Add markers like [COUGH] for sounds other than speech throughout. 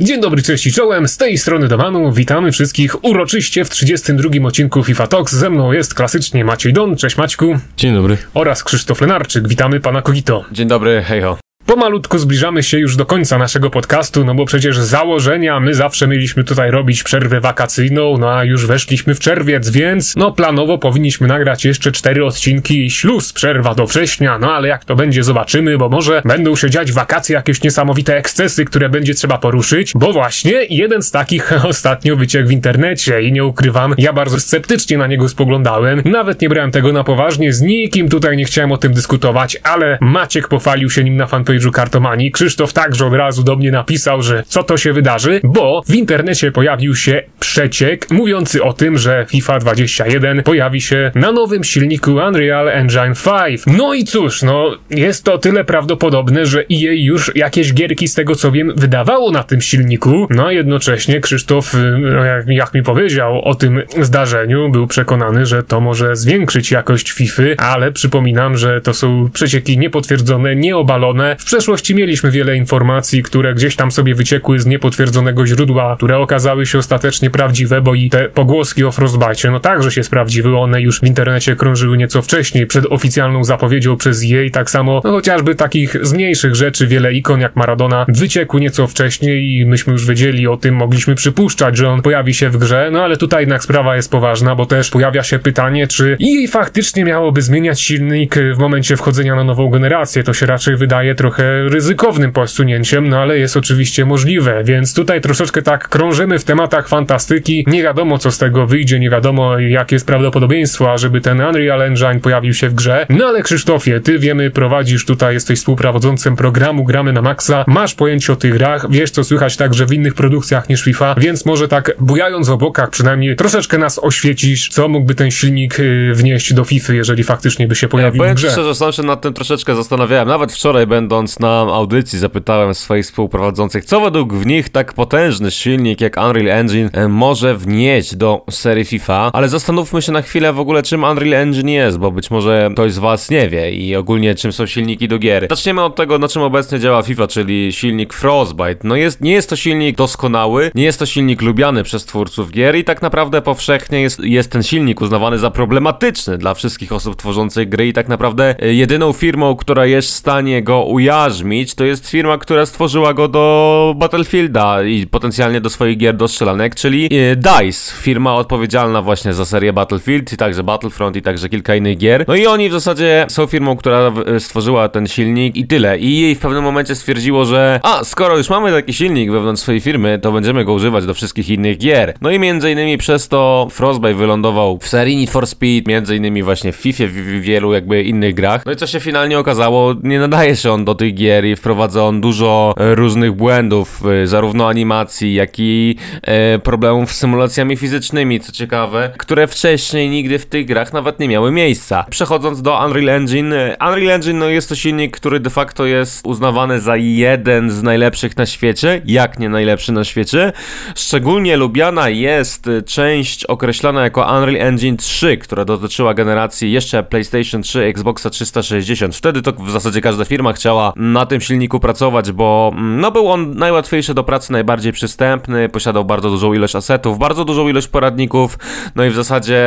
Dzień dobry, cześć i czołem, z tej strony Domanu, witamy wszystkich uroczyście w 32 odcinku FIFA Talks. Ze mną jest klasycznie Maciej Don, cześć Maćku. Dzień dobry. Oraz Krzysztof Lenarczyk, witamy pana Kogito. Dzień dobry, hejho. Pomalutku zbliżamy się już do końca naszego podcastu, no bo przecież z założenia my zawsze mieliśmy tutaj robić przerwę wakacyjną, no a już weszliśmy w czerwiec, więc no planowo powinniśmy nagrać jeszcze cztery odcinki śluz, przerwa do września, no ale jak to będzie zobaczymy, bo może będą się dziać wakacje, jakieś niesamowite ekscesy, które będzie trzeba poruszyć, bo właśnie jeden z takich [LAUGHS] ostatnio wyciekł w internecie i nie ukrywam, ja bardzo sceptycznie na niego spoglądałem, nawet nie brałem tego na poważnie, z nikim tutaj nie chciałem o tym dyskutować, ale Maciek pochwalił się nim na fanpage'u fanpage'u Kartomanii. Krzysztof także od razu do mnie napisał, że co to się wydarzy, bo w internecie pojawił się przeciek mówiący o tym, że FIFA 21 pojawi się na nowym silniku Unreal Engine 5. No i cóż, no jest to tyle prawdopodobne, że EA już jakieś gierki z tego co wiem wydawało na tym silniku, no a jednocześnie Krzysztof, y, no jak, jak mi powiedział o tym zdarzeniu, był przekonany, że to może zwiększyć jakość FIFA, ale przypominam, że to są przecieki niepotwierdzone, nieobalone. Przeszłości mieliśmy wiele informacji, które gdzieś tam sobie wyciekły z niepotwierdzonego źródła, które okazały się ostatecznie prawdziwe, bo i te pogłoski o Frostbite, no także się sprawdziły, one już w internecie krążyły nieco wcześniej, przed oficjalną zapowiedzią przez jej, tak samo, no chociażby takich z mniejszych rzeczy, wiele ikon jak Maradona wyciekły nieco wcześniej i myśmy już wiedzieli o tym, mogliśmy przypuszczać, że on pojawi się w grze, no ale tutaj jednak sprawa jest poważna, bo też pojawia się pytanie, czy jej faktycznie miałoby zmieniać silnik w momencie wchodzenia na nową generację, to się raczej wydaje trochę trochę ryzykownym posunięciem, no ale jest oczywiście możliwe, więc tutaj troszeczkę tak krążymy w tematach fantastyki. Nie wiadomo, co z tego wyjdzie, nie wiadomo, jakie jest prawdopodobieństwo, ażeby ten Unreal Engine pojawił się w grze. No ale Krzysztofie, ty wiemy, prowadzisz tutaj, jesteś współprowadzącym programu Gramy na Maxa, masz pojęcie o tych grach, wiesz, co słychać także w innych produkcjach niż FIFA, więc może tak bujając w obokach przynajmniej troszeczkę nas oświecisz, co mógłby ten silnik y, wnieść do FIFA, jeżeli faktycznie by się pojawił ja, w grze. Powiem szczerze, sam się nad tym troszeczkę zastanawiałem, nawet wczoraj będąc będąc na audycji, zapytałem swoich współprowadzących, co według nich tak potężny silnik jak Unreal Engine e, może wnieść do serii FIFA, ale zastanówmy się na chwilę w ogóle, czym Unreal Engine jest, bo być może ktoś z Was nie wie i ogólnie czym są silniki do gier. Zaczniemy od tego, na czym obecnie działa FIFA, czyli silnik Frostbite. No jest, nie jest to silnik doskonały, nie jest to silnik lubiany przez twórców gier i tak naprawdę powszechnie jest, jest ten silnik uznawany za problematyczny dla wszystkich osób tworzących gry i tak naprawdę e, jedyną firmą, która jest w stanie go ujawnić jarzmić, to jest firma, która stworzyła go do Battlefielda i potencjalnie do swoich gier do strzelanek, czyli e, DICE, firma odpowiedzialna właśnie za serię Battlefield i także Battlefront i także kilka innych gier. No i oni w zasadzie są firmą, która stworzyła ten silnik i tyle. I jej w pewnym momencie stwierdziło, że a, skoro już mamy taki silnik wewnątrz swojej firmy, to będziemy go używać do wszystkich innych gier. No i między innymi przez to Frostbite wylądował w serii Need for Speed, między innymi właśnie w FIFA, w wielu jakby innych grach. No i co się finalnie okazało, nie nadaje się on do tych gier i wprowadza on dużo e, różnych błędów, e, zarówno animacji, jak i e, problemów z symulacjami fizycznymi, co ciekawe, które wcześniej nigdy w tych grach nawet nie miały miejsca. Przechodząc do Unreal Engine, Unreal Engine no jest to silnik, który de facto jest uznawany za jeden z najlepszych na świecie, jak nie najlepszy na świecie. Szczególnie lubiana jest część określona jako Unreal Engine 3, która dotyczyła generacji jeszcze PlayStation 3, Xboxa 360. Wtedy to w zasadzie każda firma chciała na tym silniku pracować, bo mm, no był on najłatwiejszy do pracy, najbardziej przystępny, posiadał bardzo dużą ilość asetów, bardzo dużą ilość poradników, no i w zasadzie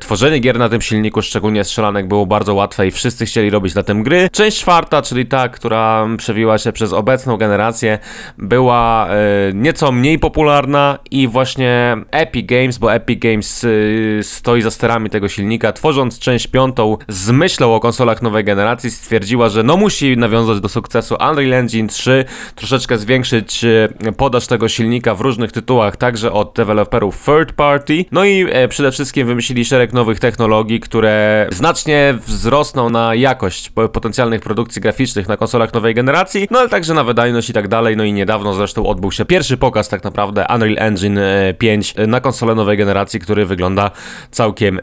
tworzenie gier na tym silniku, szczególnie strzelanek, było bardzo łatwe i wszyscy chcieli robić na tym gry. Część czwarta, czyli ta, która przewiła się przez obecną generację, była e, nieco mniej popularna i właśnie Epic Games, bo Epic Games e, stoi za sterami tego silnika, tworząc część piątą z myślą o konsolach nowej generacji, stwierdziła, że no musi nawiązać do sukcesu Unreal Engine 3, troszeczkę zwiększyć e, podaż tego silnika w różnych tytułach, także od deweloperów third party. No i e, przede wszystkim wymyślili szereg nowych technologii, które znacznie wzrosną na jakość potencjalnych produkcji graficznych na konsolach nowej generacji, no ale także na wydajność i tak dalej. No i niedawno zresztą odbył się pierwszy pokaz tak naprawdę Unreal Engine 5 e, na konsolę nowej generacji, który wygląda całkiem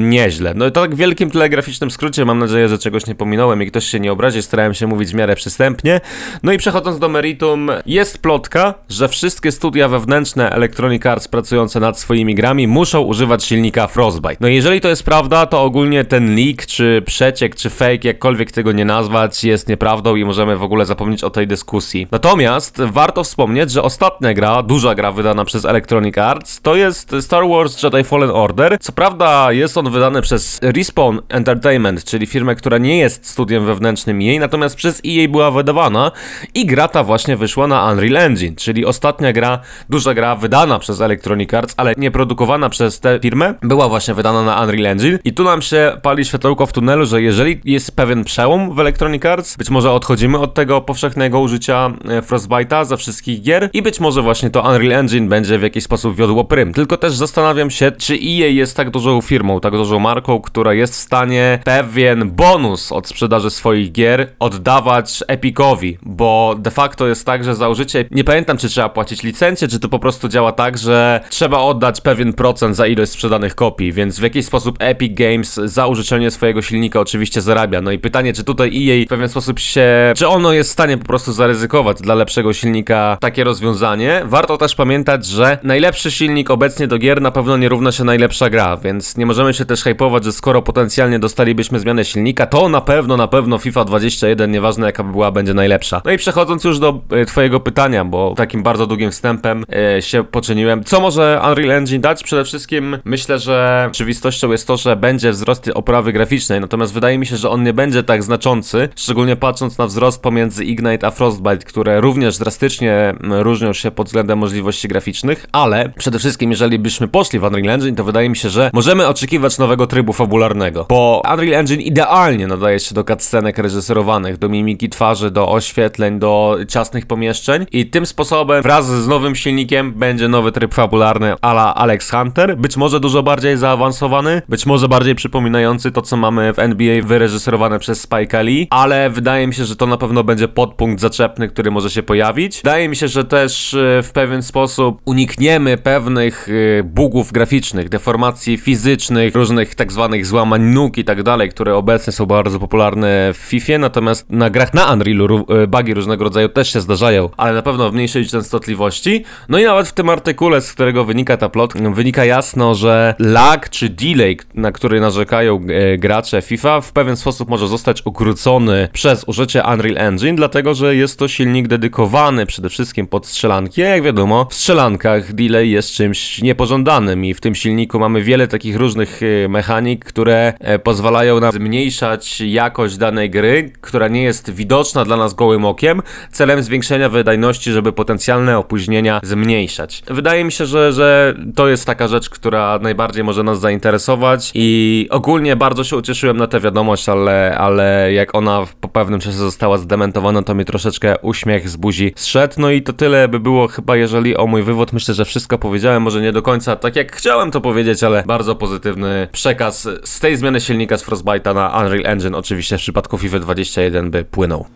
nieźle. No i to tak w wielkim telegraficznym skrócie, mam nadzieję, że czegoś nie pominąłem i ktoś się nie obrazi, starałem się mówić w miarę miarę przystępnie. No i przechodząc do meritum, jest plotka, że wszystkie studia wewnętrzne Electronic Arts pracujące nad swoimi grami muszą używać silnika Frostbite. No jeżeli to jest prawda, to ogólnie ten leak, czy przeciek, czy fake, jakkolwiek tego nie nazwać, jest nieprawdą i możemy w ogóle zapomnieć o tej dyskusji. Natomiast warto wspomnieć, że ostatnia gra, duża gra wydana przez Electronic Arts, to jest Star Wars Jedi Fallen Order. Co prawda jest on wydany przez Respawn Entertainment, czyli firmę, która nie jest studiem wewnętrznym jej, natomiast przez EA była wydawana i gra ta właśnie wyszła na Unreal Engine, czyli ostatnia gra, duża gra wydana przez Electronic Arts, ale nie produkowana przez tę firmę, była właśnie wydana na Unreal Engine i tu nam się pali światełko w tunelu, że jeżeli jest pewien przełom w Electronic Arts, być może odchodzimy od tego powszechnego użycia e, Frostbite'a za wszystkich gier i być może właśnie to Unreal Engine będzie w jakiś sposób wiodło prym. Tylko też zastanawiam się, czy EA jest tak dużą firmą, tak dużą marką, która jest w stanie pewien bonus od sprzedaży swoich gier oddawać Epicowi, bo de facto jest tak, że za użycie, nie pamiętam czy trzeba płacić licencję, czy to po prostu działa tak, że trzeba oddać pewien procent za ilość sprzedanych kopii, więc w jakiś sposób Epic Games za użyczenie swojego silnika oczywiście zarabia. No i pytanie, czy tutaj EA w pewien sposób się, czy ono jest w stanie po prostu zaryzykować dla lepszego silnika takie rozwiązanie. Warto też pamiętać, że najlepszy silnik obecnie do gier na pewno nie równa się najlepsza gra, więc nie możemy się też hypować, że skoro potencjalnie dostalibyśmy zmianę silnika, to na pewno, na pewno FIFA 21, nieważne jaka by była, będzie najlepsza. No i przechodząc już do e, twojego pytania, bo takim bardzo długim wstępem e, się poczyniłem. Co może Unreal Engine dać? Przede wszystkim myślę, że rzeczywistością jest to, że będzie wzrost oprawy graficznej, natomiast wydaje mi się, że on nie będzie tak znaczący, szczególnie patrząc na wzrost pomiędzy Ignite a Frostbite, które również drastycznie różnią się pod względem możliwości graficznych, ale przede wszystkim jeżeli byśmy poszli w Unreal Engine, to wydaje mi się, że możemy oczekiwać nowego trybu fabularnego, bo Unreal Engine idealnie nadaje się do cutscenek reżyserowanych, do mimiki twarzy, do oświetleń, do ciasnych pomieszczeń. I tym sposobem wraz z nowym silnikiem będzie nowy tryb fabularny ala Alex Hunter, być może dużo bardziej zaawansowany, być może bardziej przypominający to, co mamy w NBA wyreżyserowane przez Spike Lee, ale wydaje mi się, że to na pewno będzie podpunkt zaczepny, który może się pojawić. Wydaje mi się, że też e, w pewien sposób unikniemy pewnych e, bugów graficznych, deformacji fizycznych, różnych tak zwanych złamań nóg i tak dalej, które obecnie są bardzo popularne w FIFA, natomiast na grach na Unrealu e, bugi różnego rodzaju też się zdarzają, ale na pewno w mniejszej częstotliwości. No i nawet w tym artykule, z którego wynika ta plot, wynika jasno, że lag czy delay, na który narzekają gracze FIFA, w pewien sposób może zostać ukrócony przez użycie Unreal Engine, dlatego że jest to silnik dedykowany przede wszystkim pod strzelanki. A jak wiadomo, w strzelankach delay jest czymś niepożądanym i w tym silniku mamy wiele takich różnych e, mechanik, które e, pozwalają nam zmniejszać jakość danej gry, która nie jest widoczna dla nas gołym okiem, celem zwiększenia wydajności, żeby potencjalne opóźnienia zmniejszać. Wydaje mi się, że, że to jest taka rzecz, która najbardziej może nas zainteresować i ogólnie bardzo się ucieszyłem na tę wiadomość, ale, ale jak ona po pewnym czasie została zdementowana, to mi troszeczkę uśmiech z buzi zszedł. No i to tyle by było chyba, jeżeli o mój wywód. Myślę, że wszystko powiedziałem, może nie do końca tak jak chciałem to powiedzieć, ale bardzo pozytywny przekaz z tej zmiany silnika z Frostbite'a na Unreal Engine oczywiście w przypadku FIFA 21 by płynął. вынул.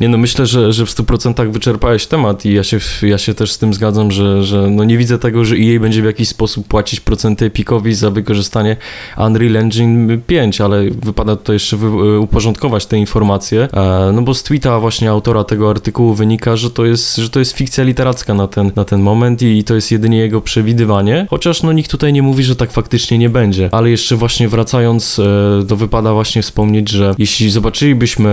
Nie no, myślę, że, że w 100% wyczerpałeś temat i ja się, ja się też z tym zgadzam, że, że no nie widzę tego, że EA będzie w jakiś sposób płacić procenty Epicowi za wykorzystanie Unreal Engine 5, ale wypada tutaj jeszcze wy, uporządkować te informacje, e, no bo z tweeta właśnie autora tego artykułu wynika, że to jest, że to jest fikcja literacka na ten, na ten moment i, i to jest jedynie jego przewidywanie, chociaż no nikt tutaj nie mówi, że tak faktycznie nie będzie, ale jeszcze właśnie wracając, e, to wypada właśnie wspomnieć, że jeśli zobaczylibyśmy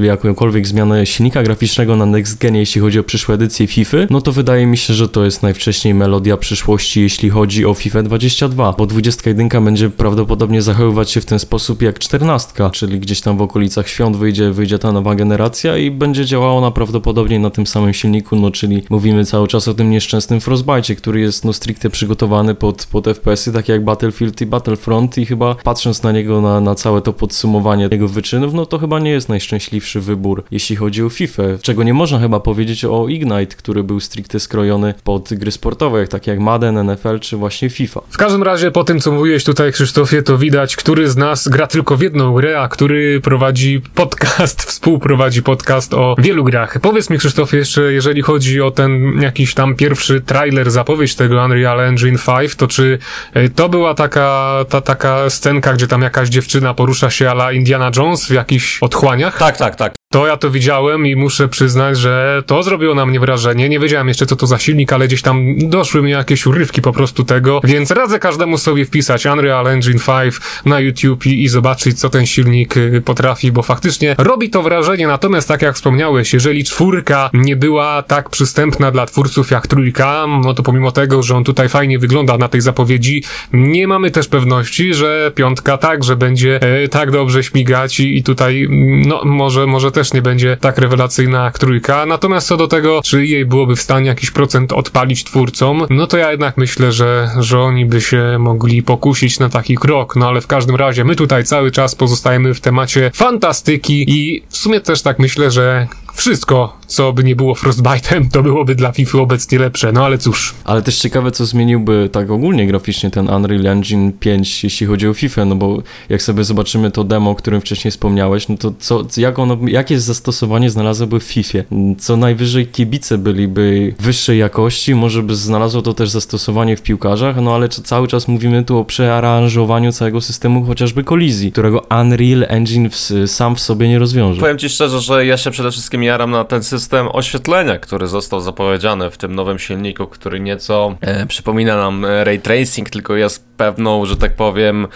e, jakąkolwiek zmianę silnika graficznego na Next Gen, jeśli chodzi o przyszłe edycje FIFA, no to wydaje mi się, że to jest najwcześniej melodia przyszłości, jeśli chodzi o FIFA 22, bo 21 będzie prawdopodobnie zachowywać się w ten sposób jak 14, czyli gdzieś tam w okolicach świąt wyjdzie, wyjdzie ta nowa generacja i będzie działała ona prawdopodobnie na tym samym silniku, no czyli mówimy cały czas o tym nieszczęsnym Frostbite, który jest no stricte przygotowany pod, pod FPS-y, takie jak Battlefield i Battlefront i chyba patrząc na niego, na, na całe to podsumowanie jego wyczynów, no to chyba nie jest najszczęśliwszy wybór, jeśli chodzi o FIFA, czego nie można chyba powiedzieć o Ignite, który był stricte skrojony pod gry sportowe, jak takie jak Madden, NFL czy właśnie FIFA. W każdym razie po tym, co mówiłeś tutaj, Krzysztofie, to widać, który z nas gra tylko w jedną grę, a który prowadzi podcast, [LAUGHS] współprowadzi podcast o wielu grach. Powiedz mi, Krzysztofie, jeszcze jeżeli chodzi o ten jakiś tam pierwszy trailer, zapowiedź tego Unreal Engine 5, to czy e, to była taka, ta taka scenka, gdzie tam jakaś dziewczyna porusza się ala Indiana Jones w jakichś otchłaniach? Tak, tak, tak. To ja to widziałem i muszę przyznać, że to zrobiło na mnie wrażenie. Nie wiedziałem jeszcze co to za silnik, ale gdzieś tam doszły mi jakieś urywki po prostu tego, więc radzę każdemu sobie wpisać Unreal Engine 5 na YouTube i, zobaczyć co ten silnik y, potrafi, bo faktycznie robi to wrażenie. Natomiast tak jak wspomniałeś, jeżeli czwórka nie była tak przystępna dla twórców jak trójka, no to pomimo tego, że on tutaj fajnie wygląda na tej zapowiedzi, nie mamy też pewności, że piątka także będzie e, tak dobrze śmigać i, i tutaj, mm, no może, może też nie będzie tak rewelacyjna jak trójka. Natomiast co do tego, czy jej byłoby w stanie jakiś procent odpalić twórcom, no to ja jednak myślę, że, że oni by się mogli pokusić na taki krok. No ale w każdym razie my tutaj cały czas pozostajemy w temacie fantastyki i w sumie też tak myślę, że wszystko, co by nie było Frostbite'em, to byłoby dla FIFA obecnie lepsze, no ale cóż. Ale też ciekawe, co zmieniłby tak ogólnie graficznie ten Unreal Engine 5, jeśli chodzi o FIFA, no bo jak sobie zobaczymy to demo, o którym wcześniej wspomniałeś, no to co, jak ono, jakie zastosowanie znalazłoby w FIFA? Co najwyżej kibice byliby wyższej jakości, może by znalazło to też zastosowanie w piłkarzach, no ale cały czas mówimy tu o przearanżowaniu całego systemu chociażby kolizji, którego Unreal Engine w, sam w sobie nie rozwiąże. Powiem ci szczerze, że ja się przede wszystkim jaram na ten system oświetlenia, który został zapowiedziany w tym nowym silniku, który nieco e, przypomina nam ray tracing, tylko jest pewną, że tak powiem,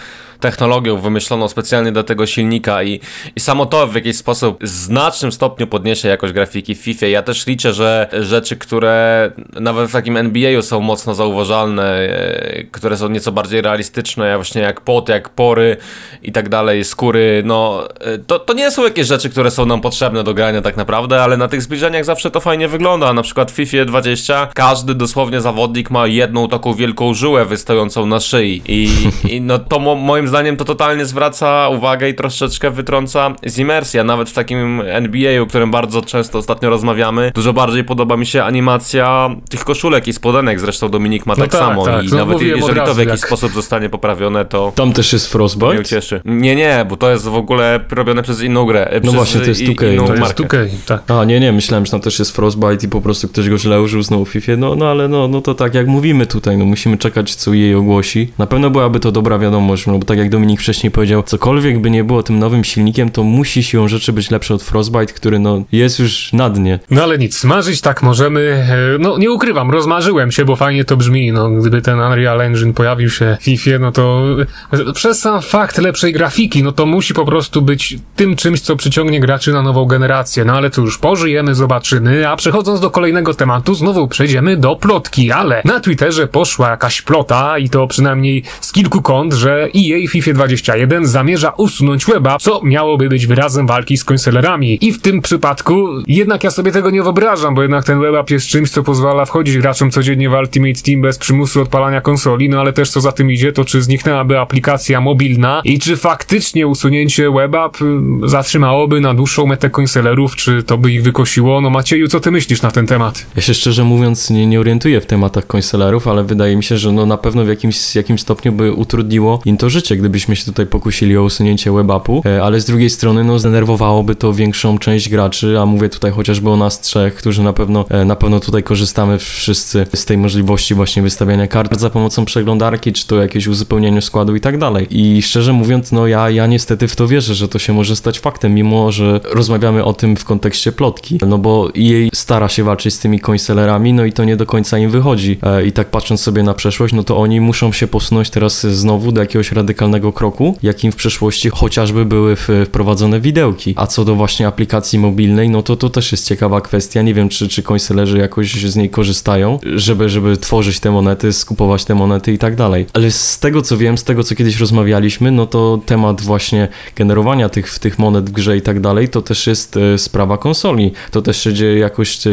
technologią wymyśloną specjalnie do tego silnika i, i samo to w jakiś sposób w znacznym stopniu podniesie jakość grafiki w FIFA. Ja też liczę, że rzeczy, które nawet w takim NBA-u są mocno zauważalne, e, które są nieco bardziej realistyczne, właśnie jak pot, jak pory i tak dalej, skóry, no e, to, to nie są jakieś rzeczy, które są nam potrzebne do grania tak naprawdę, ale na tych zbliżeniach zawsze to fajnie wygląda. Na przykład w FIFA 20 każdy dosłownie zawodnik ma jedną taką wielką żyłę wystającą na szyi i, i no to mo moim zdaniem to totalnie zwraca uwagę i troszeczkę wytrąca z imersji, a nawet w takim NBA, o którym bardzo często ostatnio rozmawiamy, dużo bardziej podoba mi się animacja tych koszulek i spodenek, zresztą Dominik ma no tak, tak, samo tak. i no nawet jeżeli to w jakiś jak... sposób zostanie poprawione, to... Tam też jest Frostbite? Nie ucieszy. Nie, nie, bo to jest w ogóle robione przez inną grę. No przez właśnie, to jest 2K. To jest 2K, tak. A, nie, nie, myślałem, że tam też jest Frostbite i po prostu ktoś go źle użył znowu w FIFA, no, no ale no, no to tak jak mówimy tutaj, no musimy czekać, co jej ogłosi. Na pewno byłaby to dobra wiadomość, no bo tak jak Dominik wcześniej powiedział, cokolwiek by nie było tym nowym silnikiem, to musi siłą rzeczy być lepszy od Frostbite, który no jest już na dnie. No ale nic, smażyć tak możemy, e, no nie ukrywam, rozmarzyłem się, bo fajnie to brzmi, no gdyby ten Unreal Engine pojawił się w FIFA, no to e, przez sam fakt lepszej grafiki, no to musi po prostu być tym czymś, co przyciągnie graczy na nową generację, no ale cóż, pożyjemy, zobaczymy, a przechodząc do kolejnego tematu, znowu przejdziemy do plotki, ale na Twitterze poszła jakaś plota i to przynajmniej z kilku kont, że EA FIFA 21 zamierza usunąć weba, co miałoby być wyrazem walki z konsolerami. I w tym przypadku jednak ja sobie tego nie wyobrażam, bo jednak ten web jest czymś, co pozwala wchodzić graczom codziennie w Ultimate Team bez przymusu odpalania konsoli, no ale też co za tym idzie, to czy zniknęłaby aplikacja mobilna i czy faktycznie usunięcie web app y, zatrzymałoby na dłuższą metę konsolerów, czy to by ich wykosiło? No Macieju, co ty myślisz na ten temat? Ja się szczerze mówiąc nie, nie orientuję w tematach konsolerów, ale wydaje mi się, że no na pewno w jakimś, jakimś stopniu by utrudniło im to życie, gdybyśmy się tutaj pokusili o usunięcie webapu, e, ale z drugiej strony no zdenerwowałoby to większą część graczy, a mówię tutaj chociażby o nas trzech, którzy na pewno, e, na pewno tutaj korzystamy wszyscy z tej możliwości właśnie wystawiania kart za pomocą przeglądarki, czy to jakieś uzupełnienie składu i tak dalej. I szczerze mówiąc, no ja, ja niestety w to wierzę, że to się może stać faktem, mimo że rozmawiamy o tym w kontekście plotki, no bo jej stara się walczyć z tymi końcelerami, no i to nie do końca im wychodzi. E, I tak patrząc sobie na przeszłość, no to oni muszą się posunąć teraz znowu do jakiegoś radykalnego kroku, jakim w przeszłości chociażby były wprowadzone widełki. A co do właśnie aplikacji mobilnej, no to to też jest ciekawa kwestia. Nie wiem, czy, czy końselerzy jakoś z niej korzystają, żeby, żeby tworzyć te monety, skupować te monety i tak dalej. Ale z tego co wiem, z tego co kiedyś rozmawialiśmy, no to temat właśnie generowania tych, tych monet w grze i tak dalej, to też jest e, sprawa konsoli. To też się dzieje jakoś e,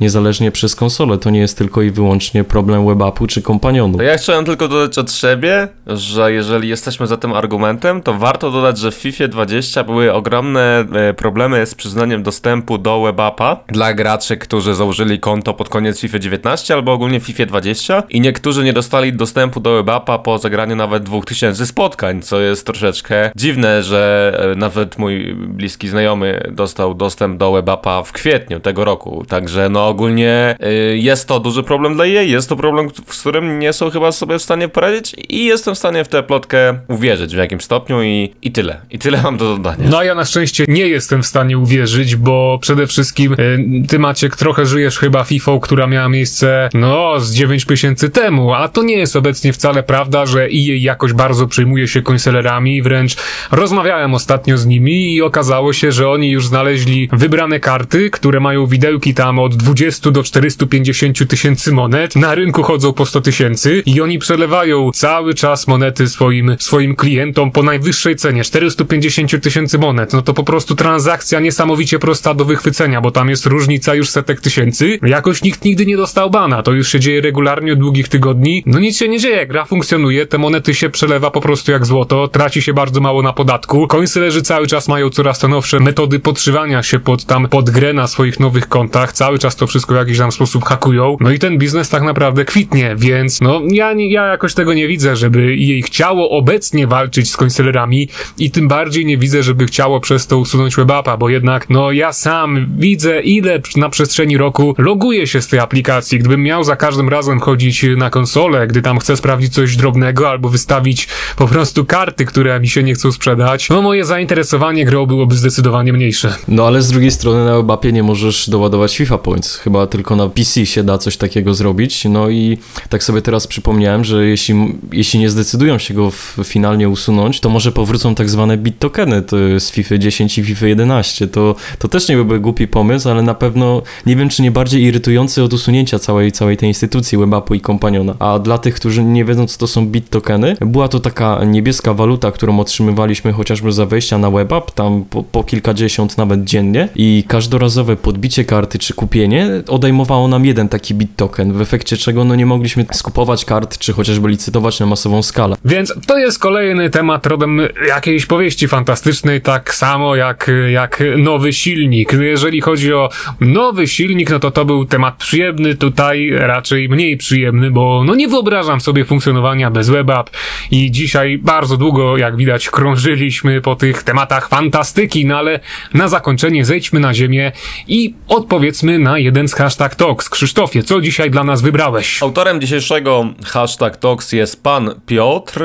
niezależnie przez konsolę. To nie jest tylko i wyłącznie problem webapu czy kompanionu. Ja chciałem tylko dodać od siebie, że jeżeli jesteśmy za tym argumentem, to warto dodać, że w FIFA 20 były ogromne e, problemy z przyznaniem dostępu do WebAppa dla graczy, którzy założyli konto pod koniec FIFA 19 albo ogólnie FIFA 20 i niektórzy nie dostali dostępu do WebAppa po zagraniu nawet 2000 spotkań, co jest troszeczkę dziwne, że e, nawet mój bliski znajomy dostał dostęp do WebAppa w kwietniu tego roku. Także no ogólnie e, jest to duży problem dla jej, jest to problem, z którym nie są chyba sobie w stanie poradzić i jestem w stanie w tę plotkę uwierzyć w jakimś stopniu i, i tyle. I tyle mam do dodania. No ja na szczęście nie jestem w stanie uwierzyć, bo przede wszystkim y, ty Maciek trochę żyjesz chyba FIFA, która miała miejsce no z 9 miesięcy temu, a to nie jest obecnie wcale prawda, że EA jakoś bardzo przejmuje się konsolerami, wręcz rozmawiałem ostatnio z nimi i okazało się, że oni już znaleźli wybrane karty, które mają widełki tam od 20 do 450 tysięcy monet, na rynku chodzą po 100 tysięcy i oni przelewają cały czas monety swoim, swoim klientom po najwyższej cenie, 450 tysięcy monet, no to po prostu transakcja niesamowicie prosta do wychwycenia, bo tam jest różnica już setek tysięcy, jakoś nikt nigdy nie dostał bana, to już się dzieje regularnie od długich tygodni, no nic się nie dzieje, gra funkcjonuje, te monety się przelewa po prostu jak złoto, traci się bardzo mało na podatku, końsylerzy cały czas mają coraz to metody podszywania się pod tam, pod grę na swoich nowych kontach, cały czas to wszystko w jakiś tam sposób hakują, no i ten biznes tak naprawdę kwitnie, więc no ja, ja jakoś tego nie widzę, żeby jej chciało obecnie walczyć z końsylerami i tym bardziej nie widzę, żeby chciało przez to usunąć webapa, bo jednak no ja sam widzę ile na przestrzeni roku loguję się z tej aplikacji, gdybym miał za każdym razem chodzić na konsolę, gdy tam chcę sprawdzić coś drobnego albo wystawić po prostu karty, które mi się nie chcą sprzedać, no moje zainteresowanie grą byłoby zdecydowanie mniejsze. No ale z drugiej strony na webapie nie możesz doładować FIFA Points, chyba tylko na PC się da coś takiego zrobić, no i tak sobie teraz przypomniałem, że jeśli, jeśli nie zdecydują się go w, finalnie usunąć, to może powrócą tak zwane bit tokeny z FIFA 10 i FIFA 11, to, to też nie byłby głupi pomysł, ale na pewno nie wiem, czy nie bardziej irytujący od usunięcia całej, całej tej instytucji webapu i kompaniona. A dla tych, którzy nie wiedzą, co to są bit tokeny, była to taka niebieska waluta, którą otrzymywaliśmy chociażby za wejścia na webap, tam po, po kilkadziesiąt nawet dziennie i każdorazowe podbicie karty czy kupienie odejmowało nam jeden taki bit token, w efekcie czego no nie mogliśmy skupować kart, czy chociażby licytować na masową skalę. Więc to jest kolejny temat rodem jakiejś powieści fantastycznej, tak samo jak, jak nowy silnik. Jeżeli chodzi o nowy silnik, no to to był temat przyjemny, tutaj raczej mniej przyjemny, bo no nie wyobrażam sobie funkcjonowania bez WebApp i dzisiaj bardzo długo, jak widać, krążyliśmy po tych tematach fantastyki, no ale na zakończenie zejdźmy na ziemię i odpowiedzmy na jeden z hashtag talks. Krzysztofie, co dzisiaj dla nas wybrałeś? Autorem dzisiejszego hashtag talks jest pan Piotr,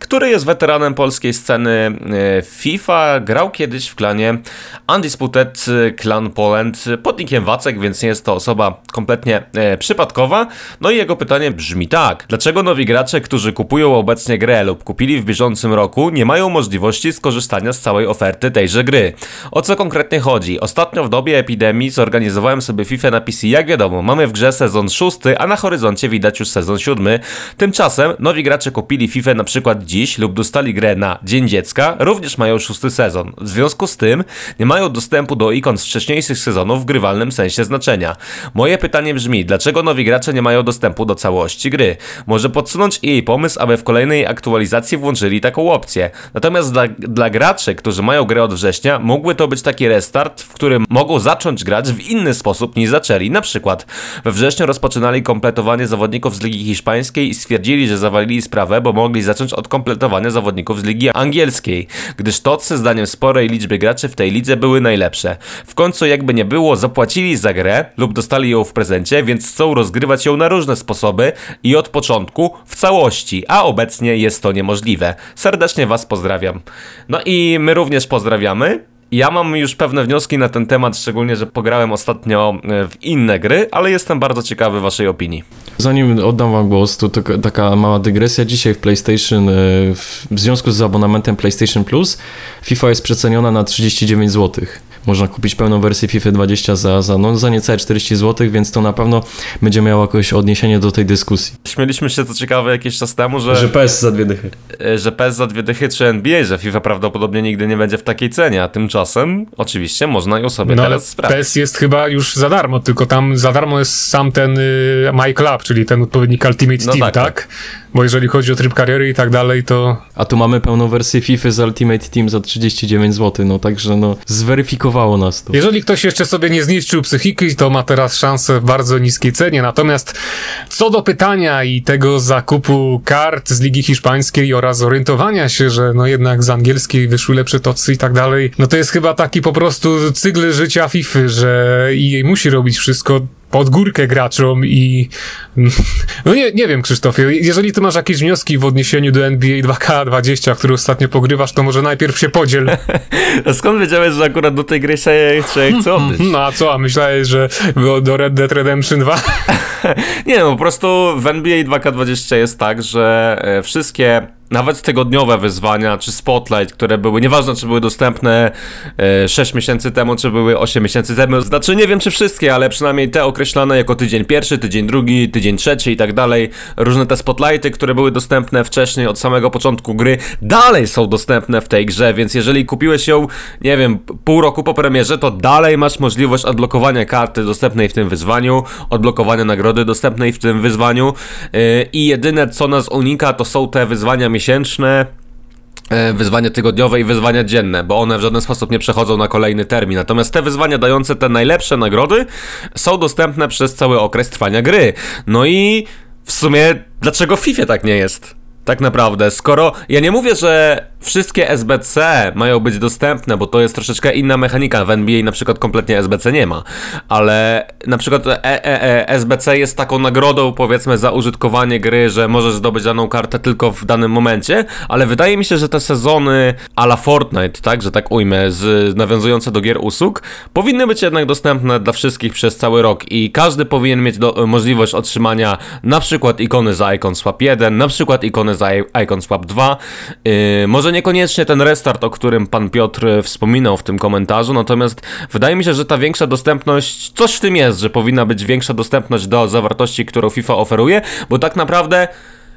który jest weteranem polskiej sceny e, FIFA, grał kiedyś w klanie Undisputed Clan Poland pod nickiem Wacek, więc nie jest to osoba kompletnie e, przypadkowa. No i jego pytanie brzmi tak. Dlaczego nowi gracze, którzy kupują obecnie grę lub kupili w bieżącym roku, nie mają możliwości skorzystania z całej oferty tejże gry? O co konkretnie chodzi? Ostatnio w dobie epidemii zorganizowałem sobie FIFA na PC. Jak wiadomo, mamy w grze sezon szósty, a na horyzoncie widać już sezon siódmy. Tymczasem nowi gracze kupili FIFA na przykład dziś lub dostali grę na Dzień Dziecka, również mają szósty sezon. W związku z tym nie mają dostępu do ikon z wcześniejszych sezonów w grywalnym sensie znaczenia. Moje pytanie brzmi, dlaczego nowi gracze nie mają dostępu do całości gry? Może podsunąć jej pomysł, aby w kolejnej aktualizacji włączyli taką opcję. Natomiast dla, dla graczy, którzy mają grę od września, mógłby to być taki restart, w którym mogą zacząć grać w inny sposób niż zaczęli. Na przykład we wrześniu rozpoczynali kompletowanie zawodników z Ligi Hiszpańskiej i stwierdzili, że zawalili sprawę, bo mogli zacząć od kompletowania zawodników z Ligi Angielskiej, gdyż tocy zdaniem sporej liczby graczy w tej lidze były najlepsze. W końcu jakby nie było, zapłacili za grę lub dostali ją w prezencie, więc chcą rozgrywać ją na różne sposoby i od początku w całości, a obecnie jest to niemożliwe. Serdecznie Was pozdrawiam. No i my również pozdrawiamy. Ja mam już pewne wnioski na ten temat, szczególnie, że pograłem ostatnio e, w inne gry, ale jestem bardzo ciekawy Waszej opinii. Zanim oddam Wam głos, to, taka mała dygresja. Dzisiaj w PlayStation, e, w związku z abonamentem PlayStation Plus, FIFA jest przeceniona na 39 zł można kupić pełną wersję FIFA 20 za, za, no, za niecałe 40 zł, więc to na pewno będzie miało jakieś odniesienie do tej dyskusji. Śmieliśmy się, co ciekawe, jakiś czas temu, że... Że PES za dwie dychy. E, że PES za dwie dychy czy NBA, że FIFA prawdopodobnie nigdy nie będzie w takiej cenie, a tymczasem oczywiście można ją sobie no, teraz sprawdzić. PES jest chyba już za darmo, tylko tam za darmo jest sam ten y, My Club, czyli ten odpowiednik Ultimate no Team, tak? tak? tak? Bo jeżeli chodzi o tryb kariery i tak dalej, to... A tu mamy pełną wersję FIFA z Ultimate Team za 39 zł, no także no zweryfikowało nas to. Jeżeli ktoś jeszcze sobie nie zniszczył psychiki, to ma teraz szansę w bardzo niskiej cenie. Natomiast co do pytania i tego zakupu kart z Ligi Hiszpańskiej oraz orientowania się, że no jednak z angielskiej wyszły lepsze tocy i tak dalej, no to jest chyba taki po prostu cykl życia FIFA, że jej musi robić wszystko pod górkę graczom i no nie, nie wiem Krzysztofie, jeżeli ty masz jakieś wnioski w odniesieniu do NBA 2K20, który ostatnio pogrywasz, to może najpierw się podziel. [LAUGHS] A skąd wiedziałeś, że akurat do tej gry się, się chce? No a co, a myślałeś, że do Red Dead Redemption 2? [LAUGHS] nie no, po prostu w NBA 2K20 jest tak, że e, wszystkie nawet tygodniowe wyzwania, czy Spotlight, które były, nieważne czy były dostępne e, 6 miesięcy temu, czy były 8 miesięcy temu, znaczy nie wiem czy wszystkie, ale przynajmniej te określone jako tydzień pierwszy, tydzień drugi, tydzień trzeci i tak dalej, różne te Spotlighty, które były dostępne wcześniej od samego początku gry, dalej są dostępne w tej grze, więc jeżeli kupiłeś ją, nie wiem, pół roku po premierze, to dalej masz możliwość odblokowania karty dostępnej w tym wyzwaniu, odblokowania nagrody dostępnej w tym wyzwaniu. E, i jedyne co nas unika to są te wyzwania miesięczne, e, wyzwania tygodniowe i wyzwania dzienne, bo one w żaden sposób nie przechodzą na kolejny termin. Natomiast te wyzwania dające te najlepsze nagrody są dostępne przez cały okres trwania gry. No i w sumie dlaczego w FIFA tak nie jest? Tak naprawdę, skoro ja nie mówię, że wszystkie SBC mają być dostępne, bo to jest troszeczkę inna mechanika. W NBA na przykład kompletnie SBC nie ma, ale na przykład e e e SBC jest taką nagrodą, powiedzmy, za użytkowanie gry, że możesz zdobyć daną kartę tylko w danym momencie, ale wydaje mi się, że te sezony a la Fortnite, tak, że tak ujmę, z, nawiązujące do gier usług, powinny być jednak dostępne dla wszystkich przez cały rok i każdy powinien mieć do, możliwość otrzymania na przykład ikony za Icon Swap 1, na przykład ikony za Icon Swap 2, yy, może niekoniecznie ten restart, o którym pan Piotr wspominał w tym komentarzu, natomiast wydaje mi się, że ta większa dostępność, coś w tym jest, że powinna być większa dostępność do zawartości, którą FIFA oferuje, bo tak naprawdę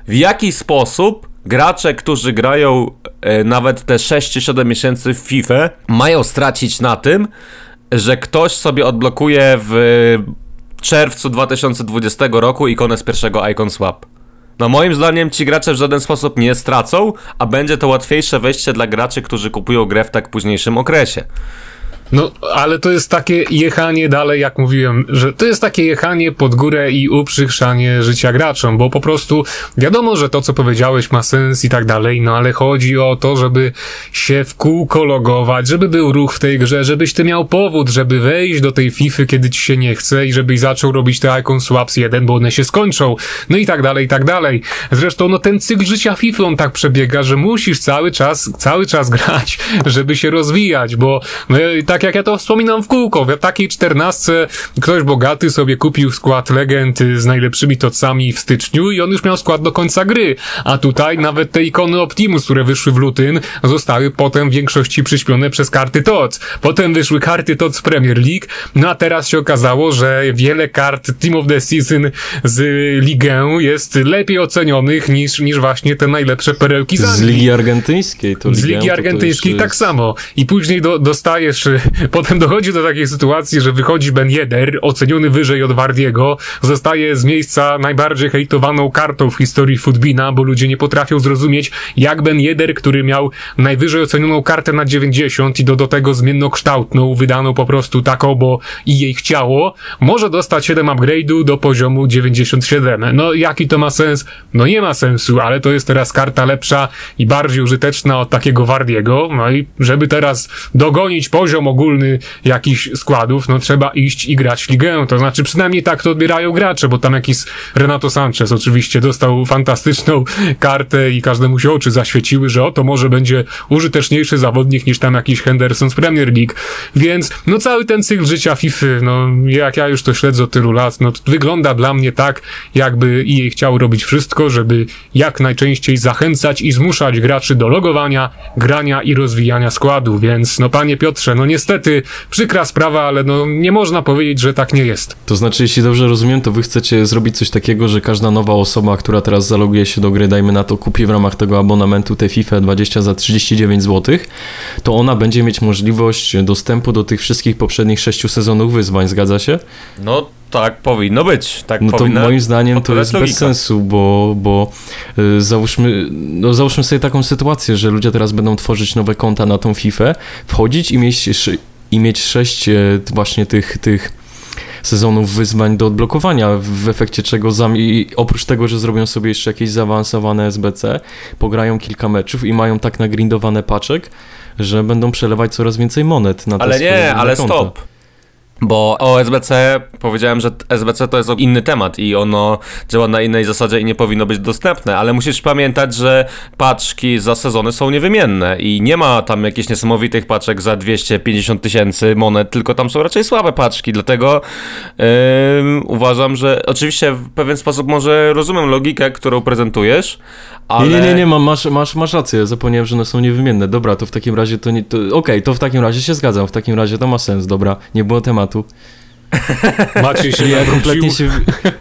w jaki sposób gracze, którzy grają e, nawet te 6-7 miesięcy w FIFA, mają stracić na tym, że ktoś sobie odblokuje w czerwcu 2020 roku ikonę z pierwszego Icon Swap. No moim zdaniem ci gracze w żaden sposób nie stracą, a będzie to łatwiejsze wejście dla graczy, którzy kupują grę w tak późniejszym okresie. No, ale to jest takie jechanie dalej, jak mówiłem, że to jest takie jechanie pod górę i uprzychrzanie życia graczom, bo po prostu wiadomo, że to, co powiedziałeś, ma sens i tak dalej, no ale chodzi o to, żeby się w kółko logować, żeby był ruch w tej grze, żebyś ty miał powód, żeby wejść do tej FIFA, kiedy ci się nie chce i żebyś zaczął robić te Icon Swaps 1, bo one się skończą, no i tak dalej, i tak dalej. Zresztą, no ten cykl życia FIFA, on tak przebiega, że musisz cały czas, cały czas grać, żeby się rozwijać, bo no, tak tak jak ja to wspominam w kółko, w takiej czternastce ktoś bogaty sobie kupił skład legend z najlepszymi tocami w styczniu i on już miał skład do końca gry. A tutaj nawet te ikony Optimus, które wyszły w lutym, zostały potem w większości przyśpione przez karty TOC. Potem wyszły karty TOC Premier League, no a teraz się okazało, że wiele kart Team of the Season z ligę jest lepiej ocenionych niż, niż właśnie te najlepsze perełki z, z Ligi Argentyńskiej. To z Ligi Argentyńskiej tak samo. I później do, dostajesz [LAUGHS] Potem dochodzi do takiej sytuacji, że wychodzi Ben Yedder, oceniony wyżej od Wardiego, zostaje z miejsca najbardziej hejtowaną kartą w historii Footbina, bo ludzie nie potrafią zrozumieć, jak Ben Yedder, który miał najwyżej ocenioną kartę na 90 i do, do tego zmiennokształtną, wydaną po prostu taką, bo i jej chciało, może dostać 7 upgrade'u do poziomu 97. No jaki to ma sens? No nie ma sensu, ale to jest teraz karta lepsza i bardziej użyteczna od takiego Wardiego, no i żeby teraz dogonić poziom ogólny jakichś składów, no trzeba iść i grać ligę. To znaczy przynajmniej tak to odbierają gracze, bo tam jakiś Renato Sanchez oczywiście dostał fantastyczną kartę i każdemu się oczy zaświeciły, że oto może będzie użyteczniejszy zawodnik niż tam jakiś Henderson z Premier League. Więc no cały ten cykl życia FIFA, no jak ja już to śledzę od tylu lat, no wygląda dla mnie tak, jakby jej chciał robić wszystko, żeby jak najczęściej zachęcać i zmuszać graczy do logowania, grania i rozwijania składu. Więc no panie Piotrze, no niestety niestety przykra sprawa, ale no nie można powiedzieć, że tak nie jest. To znaczy, jeśli dobrze rozumiem, to wy chcecie zrobić coś takiego, że każda nowa osoba, która teraz zaloguje się do gry, dajmy na to, kupi w ramach tego abonamentu te FIFA 20 za 39 zł, to ona będzie mieć możliwość dostępu do tych wszystkich poprzednich sześciu sezonów wyzwań, zgadza się? No tak powinno być. Tak no to moim zdaniem to jest logika. bez sensu, bo, bo y, załóżmy, no załóżmy sobie taką sytuację, że ludzie teraz będą tworzyć nowe konta na tą FIFA, wchodzić i mieć, i mieć sześć e, właśnie tych, tych sezonów wyzwań do odblokowania, w efekcie czego zami, oprócz tego, że zrobią sobie jeszcze jakieś zaawansowane SBC, pograją kilka meczów i mają tak nagrindowane paczek, że będą przelewać coraz więcej monet na te Ale nie, ale konta. stop Bo o SBC powiedziałem, że SBC to jest inny temat i ono działa na innej zasadzie i nie powinno być dostępne, ale musisz pamiętać, że paczki za sezony są niewymienne i nie ma tam jakichś niesamowitych paczek za 250 tysięcy monet, tylko tam są raczej słabe paczki, dlatego yy, uważam, że oczywiście w pewien sposób może rozumiem logikę, którą prezentujesz, ale... Nie, nie, nie, nie masz, masz, masz rację, zapomniałem, że one są niewymienne. Dobra, to w takim razie to nie... Okej, okay, to w takim razie się zgadzam, w takim razie to ma sens, dobra, nie było tematu. [LAUGHS] Maciej się ja kompletnie się...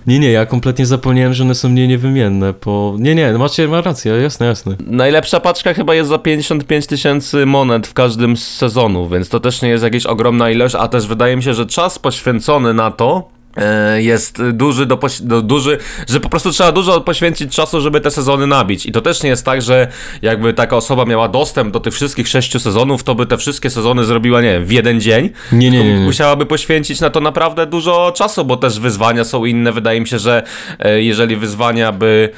Nie, nie, ja kompletnie zapomniałem, że one są nie niewymienne, bo... Nie, nie, macie ma rację, jasne, jasne. Najlepsza paczka chyba jest za 55 tysięcy monet w każdym z sezonów, więc to też nie jest jakaś ogromna ilość, a też wydaje mi się, że czas poświęcony na to jest duży, do, do, duży, że po prostu trzeba dużo poświęcić czasu, żeby te sezony nabić. I to też nie jest tak, że jakby taka osoba miała dostęp do tych wszystkich sześciu sezonów, to by te wszystkie sezony zrobiła, nie wiem, w jeden dzień. Nie, nie, nie, nie. Musiałaby poświęcić na to naprawdę dużo czasu, bo też wyzwania są inne. Wydaje mi się, że e, jeżeli wyzwania by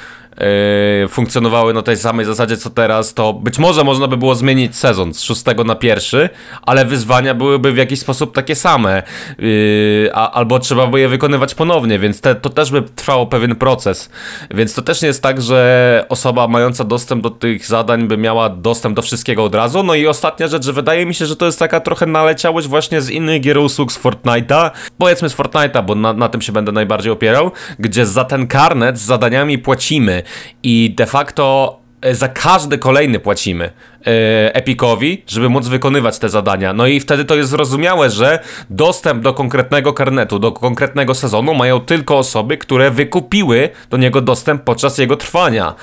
funkcjonowały na tej samej zasadzie co teraz, to być może można by było zmienić sezon z szóstego na pierwszy, ale wyzwania byłyby w jakiś sposób takie same, yy, a, albo trzeba by je wykonywać ponownie, więc te, to też by trwało pewien proces. Więc to też nie jest tak, że osoba mająca dostęp do tych zadań by miała dostęp do wszystkiego od razu. No i ostatnia rzecz, że wydaje mi się, że to jest taka trochę naleciałość właśnie z innych gier usług z Fortnite'a, powiedzmy z Fortnite'a, bo na, na tym się będę najbardziej opierał, gdzie za ten karnet z zadaniami płacimy i de facto e, za każdy kolejny płacimy e, Epicowi, żeby móc wykonywać te zadania. No i wtedy to jest zrozumiałe, że dostęp do konkretnego karnetu, do konkretnego sezonu mają tylko osoby, które wykupiły do niego dostęp podczas jego trwania.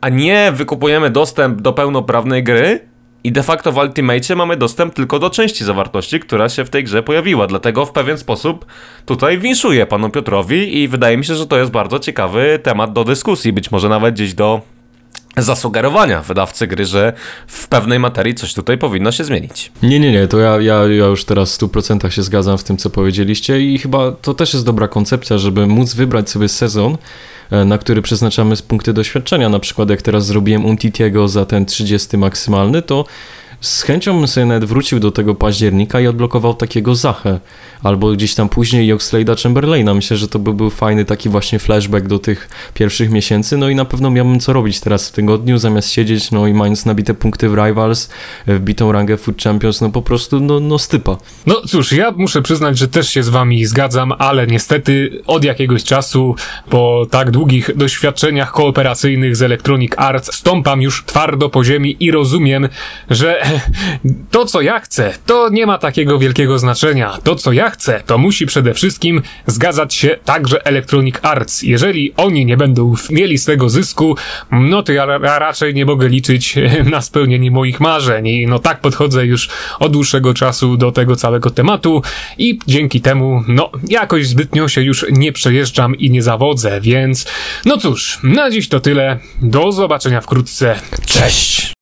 A nie wykupujemy dostęp do pełnoprawnej gry i de facto w Ultimate mamy dostęp tylko do części zawartości, która się w tej grze pojawiła. Dlatego w pewien sposób tutaj winszuję panu Piotrowi i wydaje mi się, że to jest bardzo ciekawy temat do dyskusji. Być może nawet gdzieś do zasugerowania wydawcy gry, że w pewnej materii coś tutaj powinno się zmienić. Nie, nie, nie, to ja, ja, ja już teraz w 100% się zgadzam w tym, co powiedzieliście i chyba to też jest dobra koncepcja, żeby móc wybrać sobie sezon, na który przeznaczamy punkty doświadczenia. Na przykład jak teraz zrobiłem Untitiego za ten 30 maksymalny, to z chęcią bym sobie nawet wrócił do tego października i odblokował takiego Zachę, albo gdzieś tam później Oxlade'a Chamberlaina. Myślę, że to by był fajny taki właśnie flashback do tych pierwszych miesięcy, no i na pewno miałbym co robić teraz w tygodniu, zamiast siedzieć, no i mając nabite punkty w Rivals, wbitą rangę Food Champions, no po prostu, no, no stypa. No cóż, ja muszę przyznać, że też się z wami zgadzam, ale niestety od jakiegoś czasu, po tak długich doświadczeniach kooperacyjnych z Electronic Arts, stąpam już twardo po ziemi i rozumiem, że [LAUGHS] to, co ja chcę, to nie ma takiego wielkiego znaczenia. To, co ja chcę, to musi przede wszystkim zgadzać się także Electronic Arts. Jeżeli oni nie będą mieli z tego zysku, no to ja, raczej nie mogę liczyć [LAUGHS] na spełnienie moich marzeń. I no tak podchodzę już od dłuższego czasu do tego całego tematu i dzięki temu, no, jakoś zbytnio się już nie przejeżdżam i nie zawodzę, więc no cóż, na dziś to tyle. Do zobaczenia wkrótce. Cześć!